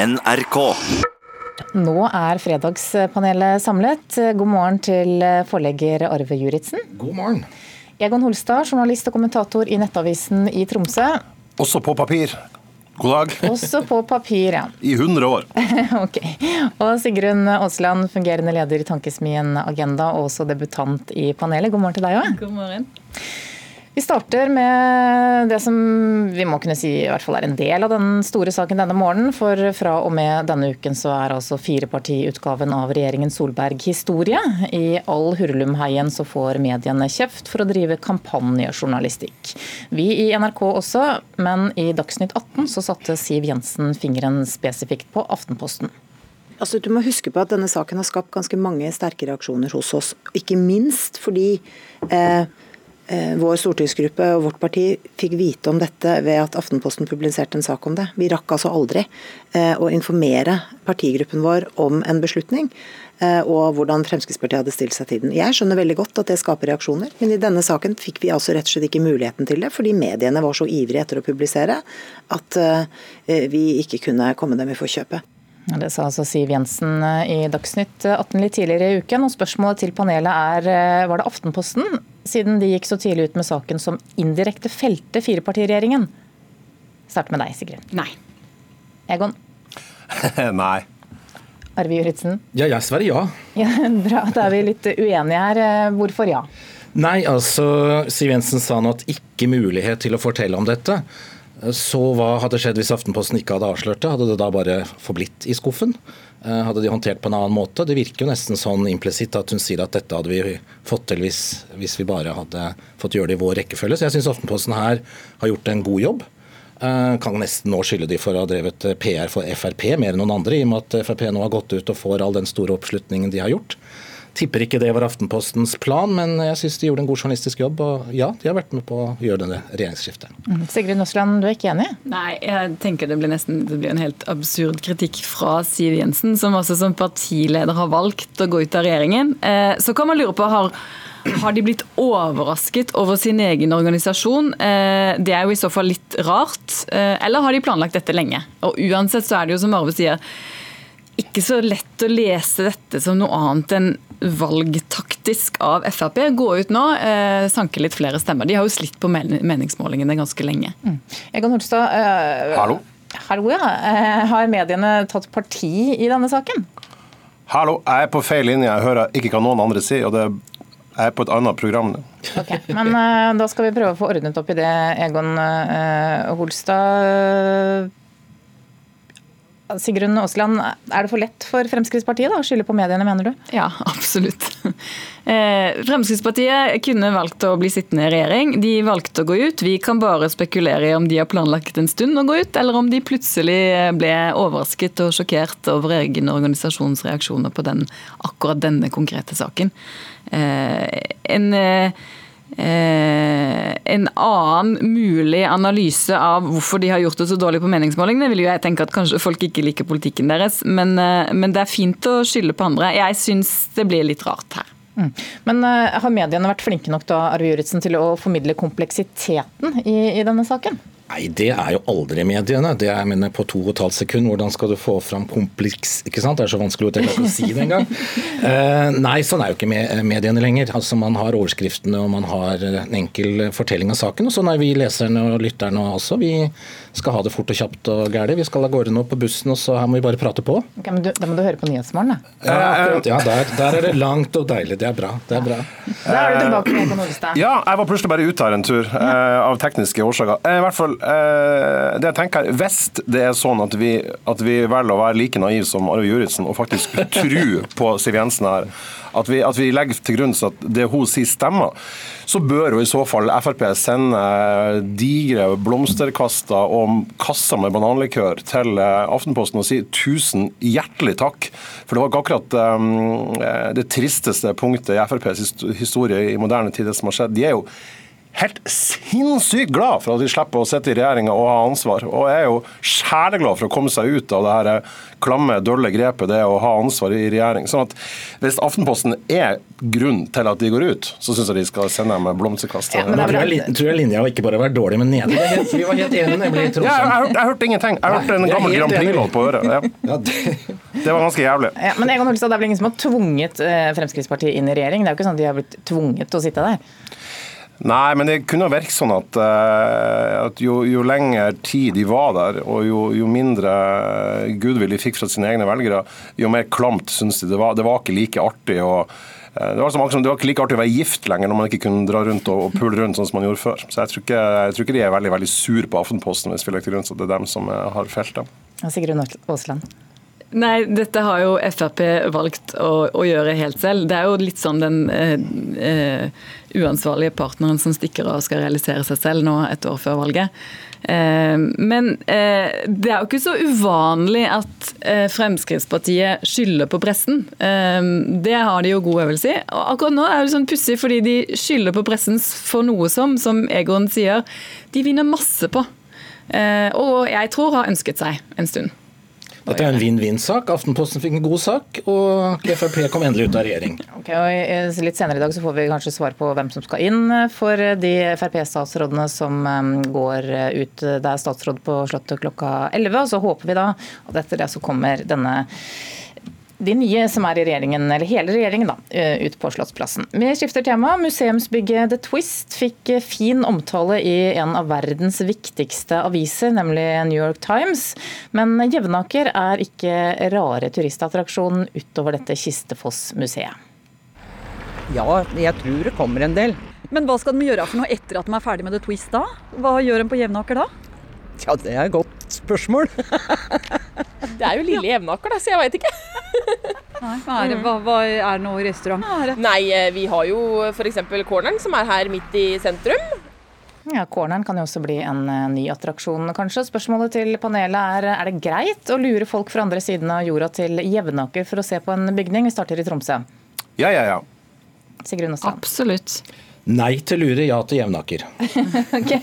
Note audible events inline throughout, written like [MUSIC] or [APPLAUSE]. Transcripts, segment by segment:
NRK. Nå er fredagspanelet samlet. God morgen til forlegger Arve Juritzen. God morgen. Egon Holstad, journalist og kommentator i Nettavisen i Tromsø. Også på papir. God dag. Også på papir, ja. I 100 år. [LAUGHS] ok. Og Sigrun Aasland, fungerende leder i Tankesmien Agenda, og også debutant i panelet. God morgen til deg òg. God morgen. Vi starter med det som vi må kunne si i hvert fall er en del av den store saken denne morgenen. For fra og med denne uken så er altså firepartiutgaven av regjeringen Solberg historie. I all hurlumheien så får mediene kjeft for å drive kampanjejournalistikk. Vi i NRK også, men i Dagsnytt 18 så satte Siv Jensen fingeren spesifikt på Aftenposten. Altså, du må huske på at denne saken har skapt ganske mange sterke reaksjoner hos oss. Ikke minst fordi eh, vår stortingsgruppe og vårt parti fikk vite om dette ved at Aftenposten publiserte en sak om det. Vi rakk altså aldri eh, å informere partigruppen vår om en beslutning eh, og hvordan Fremskrittspartiet hadde stilt seg til den. Jeg skjønner veldig godt at det skaper reaksjoner, men i denne saken fikk vi altså rett og slett ikke muligheten til det, fordi mediene var så ivrige etter å publisere at vi ikke kunne komme dem i forkjøpet. Det sa altså Siv Jensen i Dagsnytt 18 litt tidligere i uken. og Spørsmålet til panelet er var det Aftenposten siden de gikk så tidlig ut med saken som indirekte felte firepartiregjeringen? Start med deg, Sigrid. Nei. Egon? [LAUGHS] Nei. Arve Juritzen? Ja, jeg svarer ja. ja. [LAUGHS] Bra, da er vi litt uenige her. Hvorfor ja? Nei, altså Siv Jensen sa nå at ikke mulighet til å fortelle om dette. Så hva hadde skjedd hvis Aftenposten ikke hadde avslørt det? Hadde det da bare forblitt i skuffen? Eh, hadde de håndtert på en annen måte? Det virker jo nesten sånn implisitt at hun sier at dette hadde vi fått til hvis, hvis vi bare hadde fått gjøre det i vår rekkefølge. Så jeg syns Aftenposten her har gjort en god jobb. Eh, kan nesten nå skylde de for å ha drevet PR for Frp mer enn noen andre, i og med at Frp nå har gått ut og får all den store oppslutningen de har gjort. Tipper ikke det var Aftenpostens plan, men jeg syns de gjorde en god journalistisk jobb. Og ja, de har vært med på å gjøre denne regjeringsskiftet. Mm. Sigrid Nåsland, du er ikke enig? Nei, jeg tenker det blir nesten det blir en helt absurd kritikk fra Siv Jensen, som også som partileder har valgt å gå ut av regjeringen. Eh, så kan man lure på har har de blitt overrasket over sin egen organisasjon? Eh, det er jo i så fall litt rart. Eh, eller har de planlagt dette lenge? Og uansett så er det jo som Arve sier, ikke så lett å lese dette som noe annet enn valgtaktisk av Frp. Gå ut nå, eh, sanke litt flere stemmer. De har jo slitt på meningsmålingene ganske lenge. Mm. Egon Holstad, eh, Hallo. Hallo, ja. Eh, har mediene tatt parti i denne saken? Hallo, jeg er på feil linje. Jeg hører ikke hva noen andre sier. og det jeg er på et annet program nå. Okay, men uh, da skal vi prøve å få ordnet opp i det, Egon uh, Holstad. Sigrun Aasland, er det for lett for Fremskrittspartiet da, å skylde på mediene, mener du? Ja, absolutt. Eh, Fremskrittspartiet kunne valgt å bli sittende i regjering. De valgte å gå ut. Vi kan bare spekulere i om de har planlagt en stund å gå ut, eller om de plutselig ble overrasket og sjokkert over egen organisasjons reaksjoner på den, akkurat denne konkrete saken. Eh, en Eh, en annen mulig analyse av hvorfor de har gjort det så dårlig på meningsmålingene, vil jo jeg tenke at kanskje folk ikke liker politikken deres. Men, eh, men det er fint å skylde på andre. Jeg syns det blir litt rart her. Mm. Men eh, har mediene vært flinke nok da, Arve Juritzen, til å formidle kompleksiteten i, i denne saken? Nei, det er jo aldri mediene. Det er mener, på to og et halvt sekund. Hvordan skal du få fram kompleks ikke sant? Det er så vanskelig å ikke si det engang. Uh, [LAUGHS] nei, sånn er jo ikke mediene lenger. Altså Man har overskriftene og man har en enkel fortelling av saken. Og sånn er vi leserne og lytterne også. Vi skal ha det fort og kjapt og gæli. Vi skal av gårde nå på bussen, og så her må vi bare prate på. Okay, men du, Da må du høre på Nyhetsmorgen, da. Ja, akkurat, ja der, der, er det langt og deilig. Det er bra. Det er bra. Da er du tilbake med på Nordstad. Ja, jeg var plutselig bare ute her en tur, uh, av tekniske årsaker. Uh, I hvert fall Eh, det jeg tenker, Hvis det er sånn at vi, at vi velger å være like naive som Arve Juritzen og faktisk tro [LAUGHS] på Siv Jensen her, at vi, at vi, legger til grunn at det hun sier stemmer, så bør jo i så fall Frp sende digre blomsterkaster og kasser med bananlikør til eh, Aftenposten og si tusen hjertelig takk. For det var ikke akkurat um, det tristeste punktet i FrPs historie i moderne tid, det som har skjedd. De er jo helt sinnssykt glad for at de slipper å sitte i regjeringa og ha ansvar. Og jeg er jo sjeleglad for å komme seg ut av det her klamme, dølle grepet det å ha ansvar i regjering. Sånn at Hvis Aftenposten er grunn til at de går ut, så syns jeg de skal sende dem blomsterkast. Ja, men tror, jeg, tror jeg linja ikke bare var dårlig, men nede. Vi var helt enige, nemlig. Ja, jeg, jeg, jeg hørte ingenting. Jeg hørte en gammel Grand Prix-låt på øret. Ja. Ja, det... det... var ganske jævlig. Ja, men Egon Holstad, det er vel ingen som har tvunget eh, Fremskrittspartiet inn i regjering? Det er jo ikke sånn at de har blitt tvunget til å sitte der? Nei, men det kunne virke sånn at, uh, at jo, jo lenger tid de var der, og jo, jo mindre goodwill de fikk fra sine egne velgere, jo mer klamt syns de det var. Det var ikke like artig å uh, det var, som, det var ikke like artig å være gift lenger når man ikke kunne dra rundt og, og pule rundt sånn som man gjorde før. Så jeg tror ikke, jeg tror ikke de er veldig veldig sur på Aftenposten hvis vi legger til grunn at det er dem som eh, har felt dem. Sigrun Aasland. Nei, dette har jo Frp valgt å, å, gjøre helt selv. Det er jo litt sånn den eh, eh, uansvarlige partneren som stikker av og skal realisere seg selv nå et år før valget. Eh, men eh, det er jo ikke så uvanlig at eh, Fremskrittspartiet skylder på pressen. Eh, det har de jo god øvelse i. Og akkurat nå er det sånn pussig fordi de skylder på pressen for noe som, som Egon sier, de vinner masse på. og jeg tror har ønsket seg en stund. Dette er en vinn-vinn-sak. Aftenposten fikk en god sak, og Frp kom endelig ut av regjering. Okay, og litt senere i dag så får vi kanskje svar på hvem som skal inn for de Frp-statsrådene som um, går ut. Det er statsråd på Slottet klokka 11, og så håper vi da at etter det så kommer denne de nye som er i regjeringen, eller hele regjeringen, da, eh, ut på Slottsplassen. Vi skifter tema. Museumsbygget The Twist fikk fin omtale i en av verdens viktigste aviser, nemlig New York Times. Men Jevnaker er ikke rare turistattraksjonen utover dette Kistefoss-museet. Ja, jeg tror det kommer en del. Men hva skal de gjøre for noe etter at de er ferdig med The Twist da? Hva gjør de på Jevnaker da? Ja, det er et godt spørsmål. det er jo lille Jevnaker, da, så jeg veit ikke. Nei, hva er, det, hva, hva er det noe restaurant? Nei, eh, vi har jo f.eks. Corneren, som er her midt i sentrum. Ja, Corneren kan jo også bli en uh, ny attraksjon, kanskje. Spørsmålet til panelet er er det greit å lure folk fra andre siden av jorda til Jevnaker for å se på en bygning? Vi starter i Tromsø. Ja, ja, ja. Sigrun Aasland. Absolutt. Nei til lure, ja til Jevnaker. [LAUGHS] ok,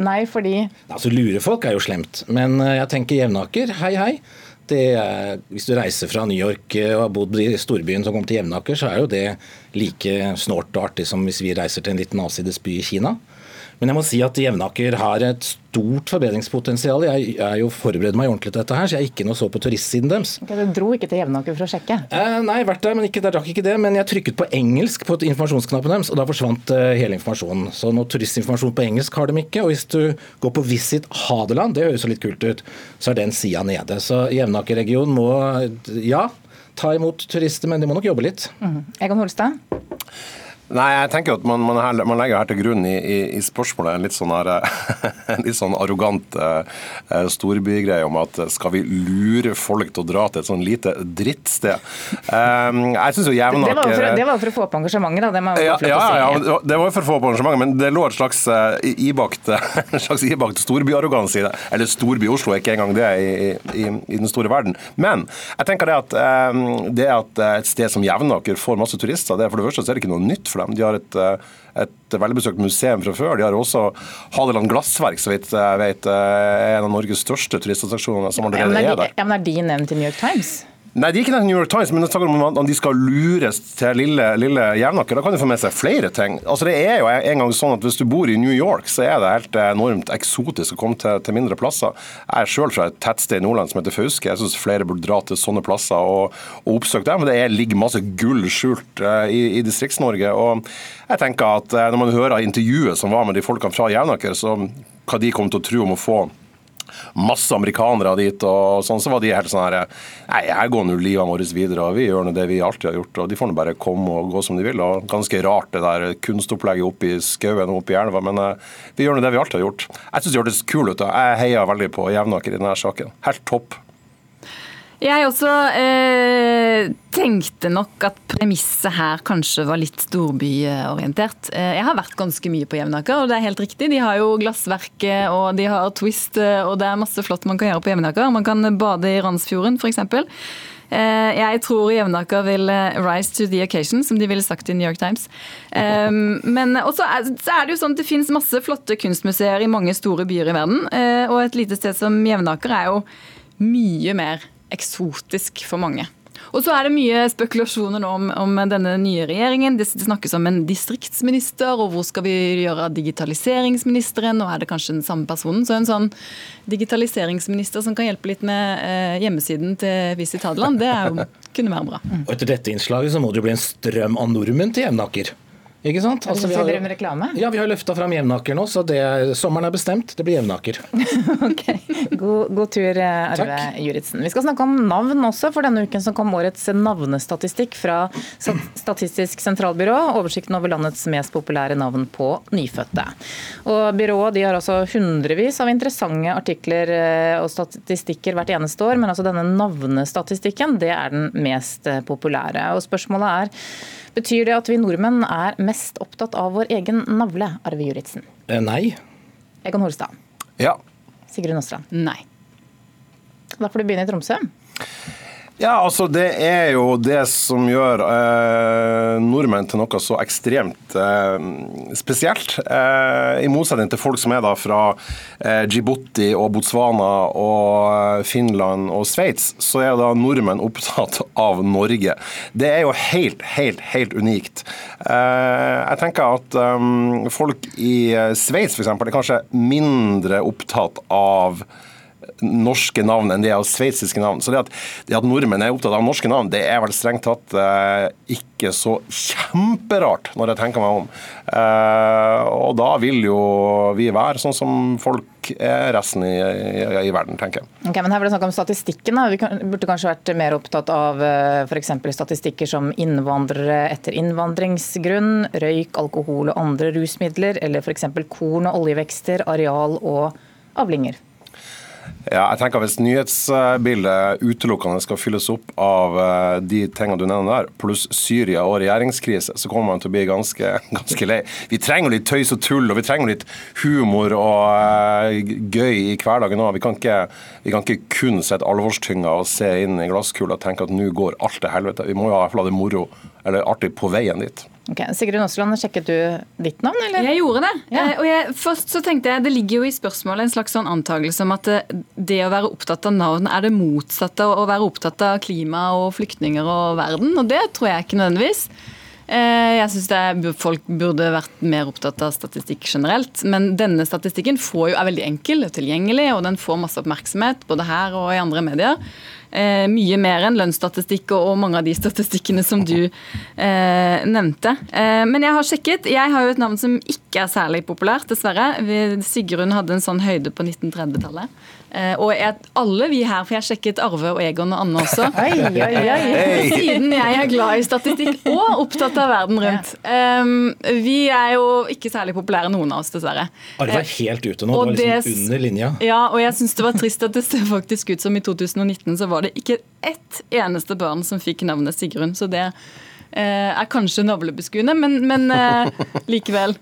Nei fordi Altså Lurefolk er jo slemt, men eh, jeg tenker Jevnaker, hei hei. Er, hvis du reiser fra New York eh, og har bodd i storbyen som kommer til Jevnaker, så er jo det like snålt og artig som hvis vi reiser til en liten avsides by i Kina. Men jeg må si at Jevnaker har et stort forbedringspotensial. Jeg er jo forberedt meg ordentlig til dette her, så jeg ikke noe så på turistsiden deres. Okay, du dro ikke til Jevnaker for å sjekke? Eh, nei, vært der, men ikke, der rakk ikke det. Men jeg trykket på engelsk på informasjonsknappen deres, og da forsvant eh, hele informasjonen. Så noe turistinformasjon på engelsk har de ikke. Og hvis du går på Visit Hadeland, det høres jo litt kult ut, så er den sida nede. Så Jevnaker-regionen må, ja, ta imot turister, men de må nok jobbe litt. Mm. Egon Holstad? Nei, jeg tenker at man, man, her, man legger her til grunn i, i, i spørsmålet en litt sånn, her, [LAUGHS] en litt sånn arrogant uh, storbygreie om at skal vi lure folk til å dra til et sånn lite drittsted. Um, [LAUGHS] jeg synes jo Jevnaker det, det, det var for å få opp engasjementet, da. Det ja, ja, ja, det var for å få opp engasjementet, men det lå et slags uh, ibakt, [LAUGHS] slags ibakt storbyarroganse i det. Eller storby Oslo er ikke engang det i, i, i, den store verden. Men jeg tenker det at, um, det at et sted som Jevnaker får masse turister, det er for det første så er det ikke noe nytt for dem. De har et, eh, et velbesøkt museum fra før. De har også Hadeland Glassverk, så vidt jeg vet, er en av Norges største turistattraksjoner som allerede er der. Ja, men Er de nevnt i New York Times? Nei, de er ikke New York Times, men det snakker om at de skal lures til lille, lille Jevnaker. Da kan de få med seg flere ting. Altså, det er jo en gang sånn at Hvis du bor i New York, så er det helt enormt eksotisk å komme til, til mindre plasser. Jeg er selv fra et tettsted i Nordland som heter Fauske. Jeg syns flere burde dra til sånne plasser og, og oppsøke dem. Det er, ligger masse gull skjult uh, i, i Distrikts-Norge. og jeg tenker at uh, Når man hører intervjuet som var med de folkene fra Jevnaker, så hva de kom til å tro om å få masse amerikanere dit, og sånn, så var de helt sånn her Nei, jeg går nå livet vårt videre, og vi gjør nå det vi alltid har gjort. og De får nå bare komme og gå som de vil. og Ganske rart det der kunstopplegget oppe i skauen og oppe i elva, men uh, vi gjør nå det vi alltid har gjort. Jeg syns det hørtes kult ut. og Jeg heier veldig på Jevnaker i denne saken. Helt topp. Jeg også eh, tenkte nok at premisset her kanskje var litt storbyorientert. Eh, jeg har vært ganske mye på Jevnaker, og det er helt riktig. De har jo Glassverket og de har Twist, eh, og det er masse flott man kan gjøre på Jevnaker. Man kan bade i Randsfjorden f.eks. Eh, jeg tror Jevnaker vil rise to the occasion, som de ville sagt i New York Times. Men også så er det jo sånn at det finnes masse flotte kunstmuseer i mange store byer i verden. Og et lite sted som Jevnaker er jo mye mer eksotisk for mange. Og så er det mye spekulasjoner nå om, om denne nye regjeringen. Det snakkes om en distriktsminister, og hvor skal vi gjøre av digitaliseringsministeren? Og er det kanskje den samme personen? Så en sånn digitaliseringsminister som kan hjelpe litt med eh, hjemmesiden til Visit Hadeland, det jo, kunne være bra. Og etter dette innslaget så må det jo bli en strøm av nordmenn til Jevnaker. Ikke sant? Altså, vi har, driver ja, vi har løfta fram Jevnaker nå, så det, sommeren er bestemt. Det blir Jevnaker. [LAUGHS] Ok, God, god tur, eh, Arve. Juritzen. Vi skal snakke om navn også, for denne uken som kom årets navnestatistikk fra Statistisk sentralbyrå. Oversikten over landets mest populære navn på nyfødte. Og Byrået de har altså hundrevis av interessante artikler eh, og statistikker hvert eneste år, men altså denne navnestatistikken det er den mest eh, populære. Og spørsmålet er, betyr det at vi nordmenn er mest opptatt av vår egen navle, Arve Juritzen? Eh, Nei. Egon Horstad. Ja. Sigrun Aasland. Nei. Da får du begynne i Tromsø. Ja, altså Det er jo det som gjør eh, nordmenn til noe så ekstremt eh, spesielt. Eh, I motsetning til folk som er da fra eh, Djibouti og Botswana og eh, Finland og Sveits, så er da nordmenn opptatt [LAUGHS] av Norge. Det er jo helt, helt, helt unikt. Eh, jeg tenker at folk i Sveits f.eks. er kanskje mindre opptatt av norske navn enn det av sveitsiske navn. Så det at, det at nordmenn er opptatt av norske navn, det er vel strengt tatt eh, ikke så kjemperart, når jeg tenker meg om. Eh, og da vil jo vi være sånn som folk er resten i, i, i verden, tenker jeg. Ok, men her var det snakk om statistikken. Da. Vi burde kanskje vært mer opptatt av f.eks. statistikker som innvandrere etter innvandringsgrunn, røyk, alkohol og andre rusmidler, eller f.eks. korn og oljevekster, areal og avlinger. Ja, jeg tenker Hvis nyhetsbildet utelukkende skal fylles opp av eh, de tingene du nevner der, pluss Syria og regjeringskrise, så kommer man til å bli ganske, [LAUGHS] ganske lei. Vi trenger litt tøys og tull, og vi trenger litt humor og eh, gøy i hverdagen òg. Vi, kan ikke- vi kan ikke kun sette alvorstynga og se inn i glasskula og tenke at nå går alt til helvete. Vi må jo i hvert fall ha det moro eller artig på veien dit. Ok, Sigrun Aasland, sjekket du ditt navn, eller? Jeg gjorde det. Ja. Eh, Og jeg, først så tenkte jeg, Det ligger jo i spørsmålet en slags sånn antakelse om at det, det å være opptatt av navn er det motsatte av å være opptatt av klima og flyktninger og verden. Og det tror jeg ikke nødvendigvis. Eh, Jeg syns folk burde vært mer opptatt av statistikk generelt. Men denne statistikken får jo, er veldig enkel og tilgjengelig, og den får masse oppmerksomhet både her og i andre medier. Eh, mye mer enn lønnsstatistikk og, og mange av de statistikkene som du eh, nevnte. Eh, men jeg har sjekket. Jeg har jo et navn som ikke er særlig populært, dessverre. Sigrun hadde en sånn høyde på 1930-tallet. Eh, og jeg, alle vi her, for jeg sjekket Arve og Egon og Anne også. [LAUGHS] Oi, oi, oi. Siden jeg er glad i statistikk og opptatt av verden rundt. Um, vi er jo ikke særlig populære, noen av oss, dessverre. Arve er helt ute nå. Og Det var liksom det- under linja. Ja, og jeg syns det var trist at det ser faktisk ut som i 2019 så var det ikke ett eneste barn som fikk navnet Sigrun. Så det uh, er kanskje navlebeskuende, men, men uh, [LAUGHS] likevel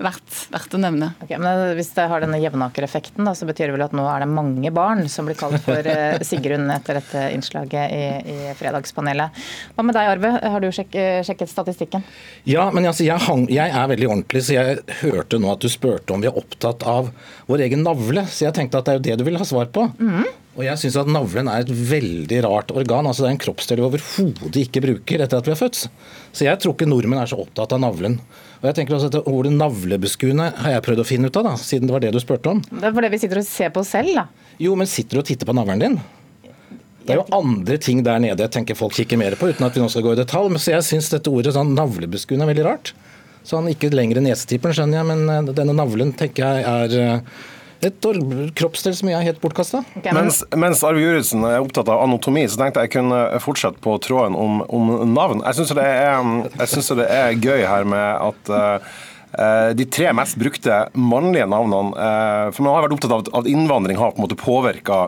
verdt, verdt å nevne. Okay, men Hvis det har denne Jevnaker-effekten, så betyr det vel at nå er det mange barn som blir kalt for eh, [LAUGHS] Sigrun etter dette innslaget i, i Fredagspanelet. Hva med deg, Arve? Har du sjek sjekket statistikken? Ja, men altså, jeg, hang, jeg er veldig ordentlig, så jeg hørte nå at du spurte om vi er opptatt av vår egen navle. Så jeg tenkte at det er jo det du vil ha svar på. Og jeg syns at navlen er et veldig rart organ. altså Det er en kroppsdel vi overhodet ikke bruker etter at vi er født. Så jeg tror ikke nordmenn er så opptatt av navlen. Og jeg tenker også at Ordet navlebeskuende har jeg prøvd å finne ut av, da, siden det var det du spurte om. Det er fordi vi sitter og ser på oss selv, da. Jo, men sitter du og titter på navlen din? Det er jo andre ting der nede jeg tenker folk kikker mer på, uten at vi nå skal gå i detalj. Men så jeg syns dette ordet sånn navlebeskuende er veldig rart. Sånn ikke lenger nesetipperen, skjønner jeg, men eh, denne navlen tenker jeg er eh, et kroppsdel som jeg er helt bortkasta. Okay, men- Mens, mens Arve Juritzen er opptatt av anatomi, så tenkte jeg jeg kunne fortsette på tråden om, om navn. Jeg syns det, det er gøy her med at eh, de tre mest brukte mannlige navnene eh, For man har vært opptatt av at innvandring har på en måte påvirka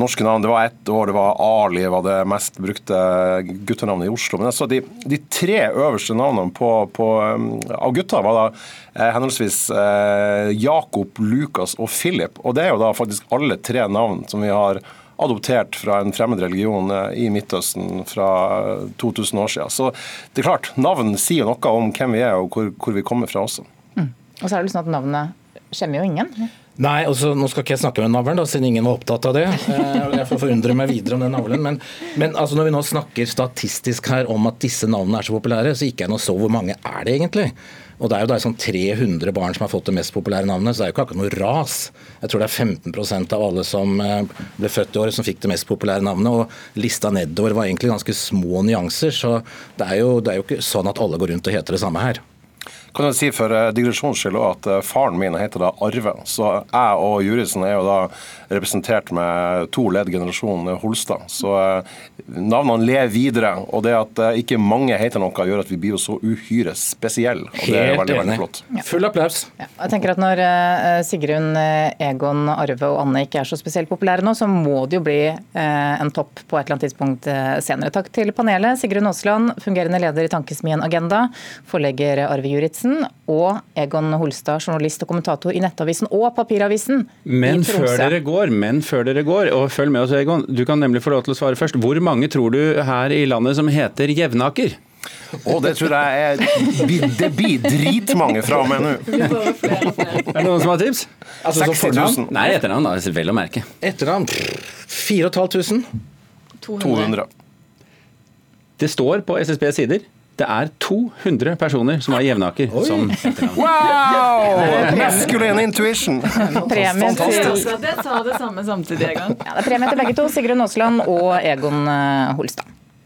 norske navn. Det var ett år det var Ali var det mest brukte guttenavnet i Oslo. Men jeg så de, de tre øverste navnene på, på, eh, av gutta var da eh, henholdsvis eh, Jakob, Lukas og Philip. Og det er jo da faktisk alle tre navn som vi har adoptert fra en fremmed religion eh, i Midtøsten fra 2000 år siden. Så det er klart, navn sier noe om hvem vi er og hvor, hvor vi kommer fra også. Mm. Og så er det sånn at navnet skjemmer jo ingen. Nei, altså, Nå skal ikke jeg snakke med navlen, da, siden ingen var opptatt av det. [LAUGHS] Eh, jeg får forundre meg videre om den navlen. Men, men altså, når vi nå snakker statistisk her om at disse navnene er så populære, så gikk jeg nå så hvor mange er det egentlig. Og Det er jo da sånn 300 barn som har fått det mest populære navnet, så det er jo ikke akkurat noe ras. Jeg tror det er 15% av alle som eh, ble født i året som fikk det mest populære navnet. Og lista nedover var egentlig ganske små nyanser, så det er jo, det er jo ikke sånn at alle går rundt og heter det samme her. Kan jeg si for uh, digresjons skyld at uh, faren min heter da Arve. Så jeg og juridsen er jo da representert med to ledd generasjon Holstad. Så uh, navnene lever videre. Og det at ikke mange heter noe, gjør at vi blir jo så uhyre spesielle. Og det er veldig, veldig flott. Ja. Full applaus. Ja, jeg tenker at Når Sigrun, Egon, Arve og Anne ikke er så spesielt populære nå, så må det jo bli en topp på et eller annet tidspunkt senere. Takk til panelet. Sigrun Aasland, fungerende leder i Tankesmien Agenda. Forlegger Arve Juritzen Johansen og Egon Holstad, journalist og kommentator i Nettavisen og Papiravisen men før dere går, men før dere går, og følg med oss Egon, du kan nemlig få lov til å svare først. Hvor mange tror du her i landet som heter Jevnaker? Og det tror jeg er Det blir dritmange fra og med nå. Er det noen som har tips? Altså, 60 000. Nei, etternavn. da, Vel å merke. Etternavn 4500. 200. Det står på SSBs sider det er 200 personer som har Jevnaker Oi. som [LAUGHS] etternavn. Wow! Masculine intuition! Premie til Det sa det samme samtidig en gang. Ja, det er premie til begge to, Sigrun Aasland og Egon eh, Holstad.